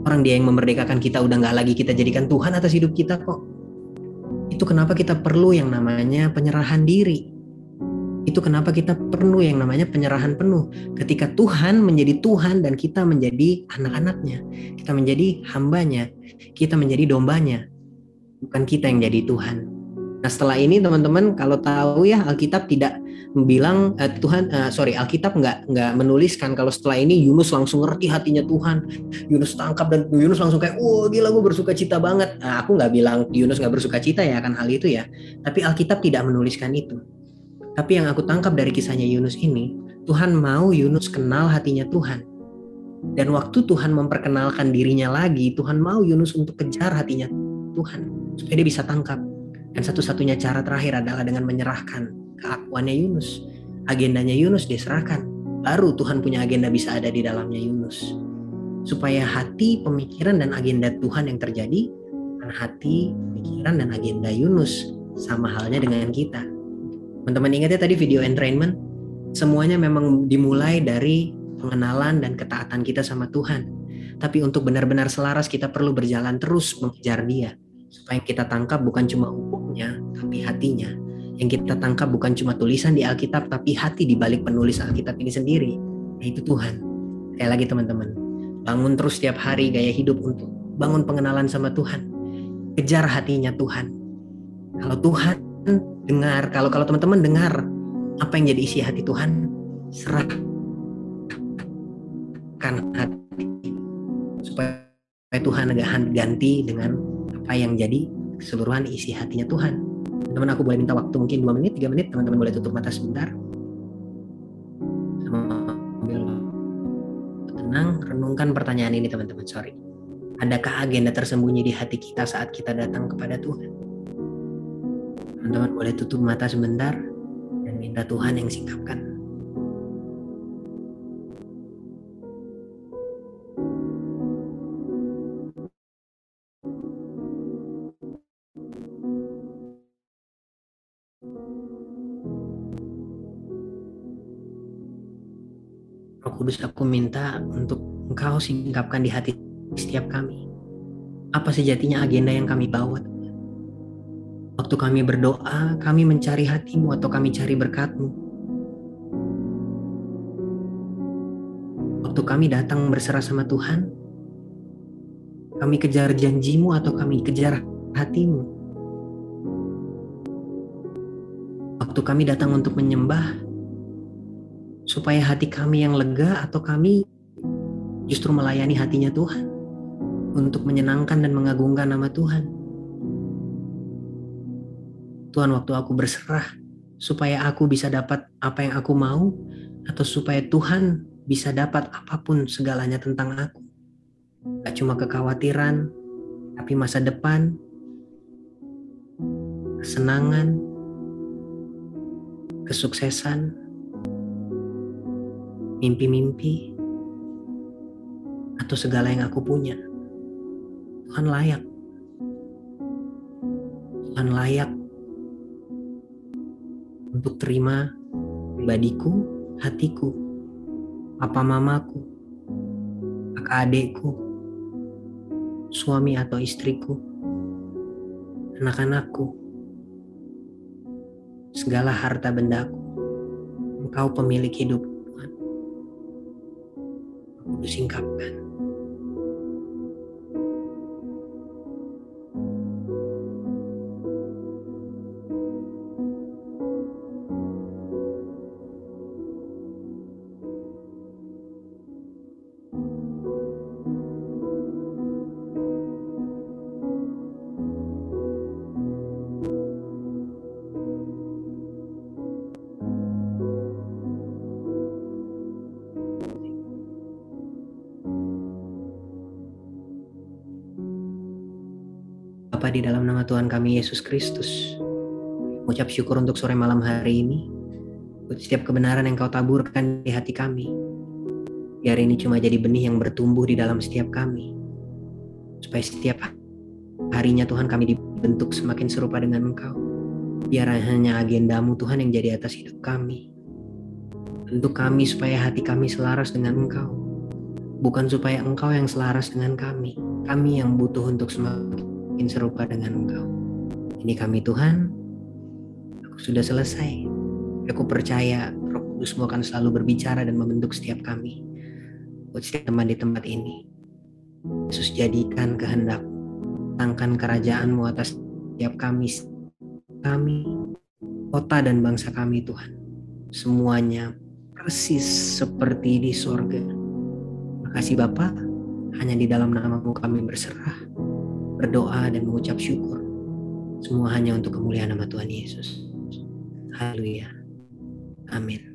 Orang dia yang memerdekakan kita udah nggak lagi kita jadikan Tuhan atas hidup kita kok. Itu kenapa kita perlu yang namanya penyerahan diri. Itu kenapa kita perlu yang namanya penyerahan penuh. Ketika Tuhan menjadi Tuhan dan kita menjadi anak-anaknya. Kita menjadi hambanya. Kita menjadi dombanya. Bukan kita yang jadi Tuhan. Nah setelah ini teman-teman kalau tahu ya Alkitab tidak bilang eh, Tuhan eh, sorry Alkitab nggak nggak menuliskan kalau setelah ini Yunus langsung ngerti hatinya Tuhan. Yunus tangkap dan Yunus langsung kayak wah gila gue bersuka cita banget. Nah, aku nggak bilang Yunus nggak bersuka cita ya akan hal itu ya. Tapi Alkitab tidak menuliskan itu. Tapi yang aku tangkap dari kisahnya Yunus ini Tuhan mau Yunus kenal hatinya Tuhan. Dan waktu Tuhan memperkenalkan dirinya lagi Tuhan mau Yunus untuk kejar hatinya Tuhan supaya dia bisa tangkap. Dan satu-satunya cara terakhir adalah dengan menyerahkan keakuannya Yunus. Agendanya Yunus diserahkan. Baru Tuhan punya agenda bisa ada di dalamnya Yunus. Supaya hati, pemikiran, dan agenda Tuhan yang terjadi hati, pikiran, dan agenda Yunus. Sama halnya dengan kita. Teman-teman ingat ya tadi video entrainment? Semuanya memang dimulai dari pengenalan dan ketaatan kita sama Tuhan. Tapi untuk benar-benar selaras kita perlu berjalan terus mengejar dia. Supaya kita tangkap bukan cuma hukumnya, tapi hatinya. Yang kita tangkap bukan cuma tulisan di Alkitab, tapi hati di balik penulis Alkitab ini sendiri. Nah, itu Tuhan. Kayak lagi teman-teman, bangun terus setiap hari gaya hidup untuk bangun pengenalan sama Tuhan. Kejar hatinya Tuhan. Kalau Tuhan dengar, kalau kalau teman-teman dengar apa yang jadi isi hati Tuhan, serahkan hati supaya Tuhan agak ganti dengan apa yang jadi keseluruhan isi hatinya Tuhan. Teman-teman aku boleh minta waktu mungkin 2 menit, 3 menit, teman-teman boleh tutup mata sebentar. Sambil tenang, renungkan pertanyaan ini teman-teman, sorry. Adakah agenda tersembunyi di hati kita saat kita datang kepada Tuhan? Teman-teman boleh tutup mata sebentar dan minta Tuhan yang singkapkan. Kudus aku minta untuk engkau singkapkan di hati setiap kami. Apa sejatinya agenda yang kami bawa? Waktu kami berdoa, kami mencari hatimu atau kami cari berkatmu. Waktu kami datang berserah sama Tuhan, kami kejar janjimu atau kami kejar hatimu. Waktu kami datang untuk menyembah, supaya hati kami yang lega atau kami justru melayani hatinya Tuhan untuk menyenangkan dan mengagungkan nama Tuhan. Tuhan waktu aku berserah supaya aku bisa dapat apa yang aku mau atau supaya Tuhan bisa dapat apa pun segalanya tentang aku. Gak cuma kekhawatiran, tapi masa depan, kesenangan, kesuksesan, mimpi-mimpi, atau segala yang aku punya. Tuhan layak. Tuhan layak untuk terima pribadiku, hatiku, papa mamaku, kakak adekku, suami atau istriku, anak-anakku, segala harta bendaku. Engkau pemilik hidup disingkapkan. Di dalam nama Tuhan kami Yesus Kristus. Mengucap syukur untuk sore malam hari ini. Buat setiap kebenaran yang kau taburkan di hati kami. Biar ini cuma jadi benih yang bertumbuh di dalam setiap kami. Supaya setiap harinya Tuhan kami dibentuk semakin serupa dengan Engkau. Biar hanya agendamu Tuhan yang jadi atas hidup kami. Bentuk kami supaya hati kami selaras dengan Engkau. Bukan supaya Engkau yang selaras dengan kami. Kami yang butuh untuk semakin makin serupa dengan Engkau. Ini kami Tuhan, aku sudah selesai. Aku percaya Roh Kudusmu akan selalu berbicara dan membentuk setiap kami. Buat setiap teman di tempat ini. Yesus jadikan kehendak, tangkan kerajaanmu atas setiap kami, kami, kota dan bangsa kami Tuhan. Semuanya persis seperti di sorga. Makasih Bapak, hanya di dalam namamu kami berserah berdoa dan mengucap syukur. Semua hanya untuk kemuliaan nama Tuhan Yesus. Haleluya. Amin.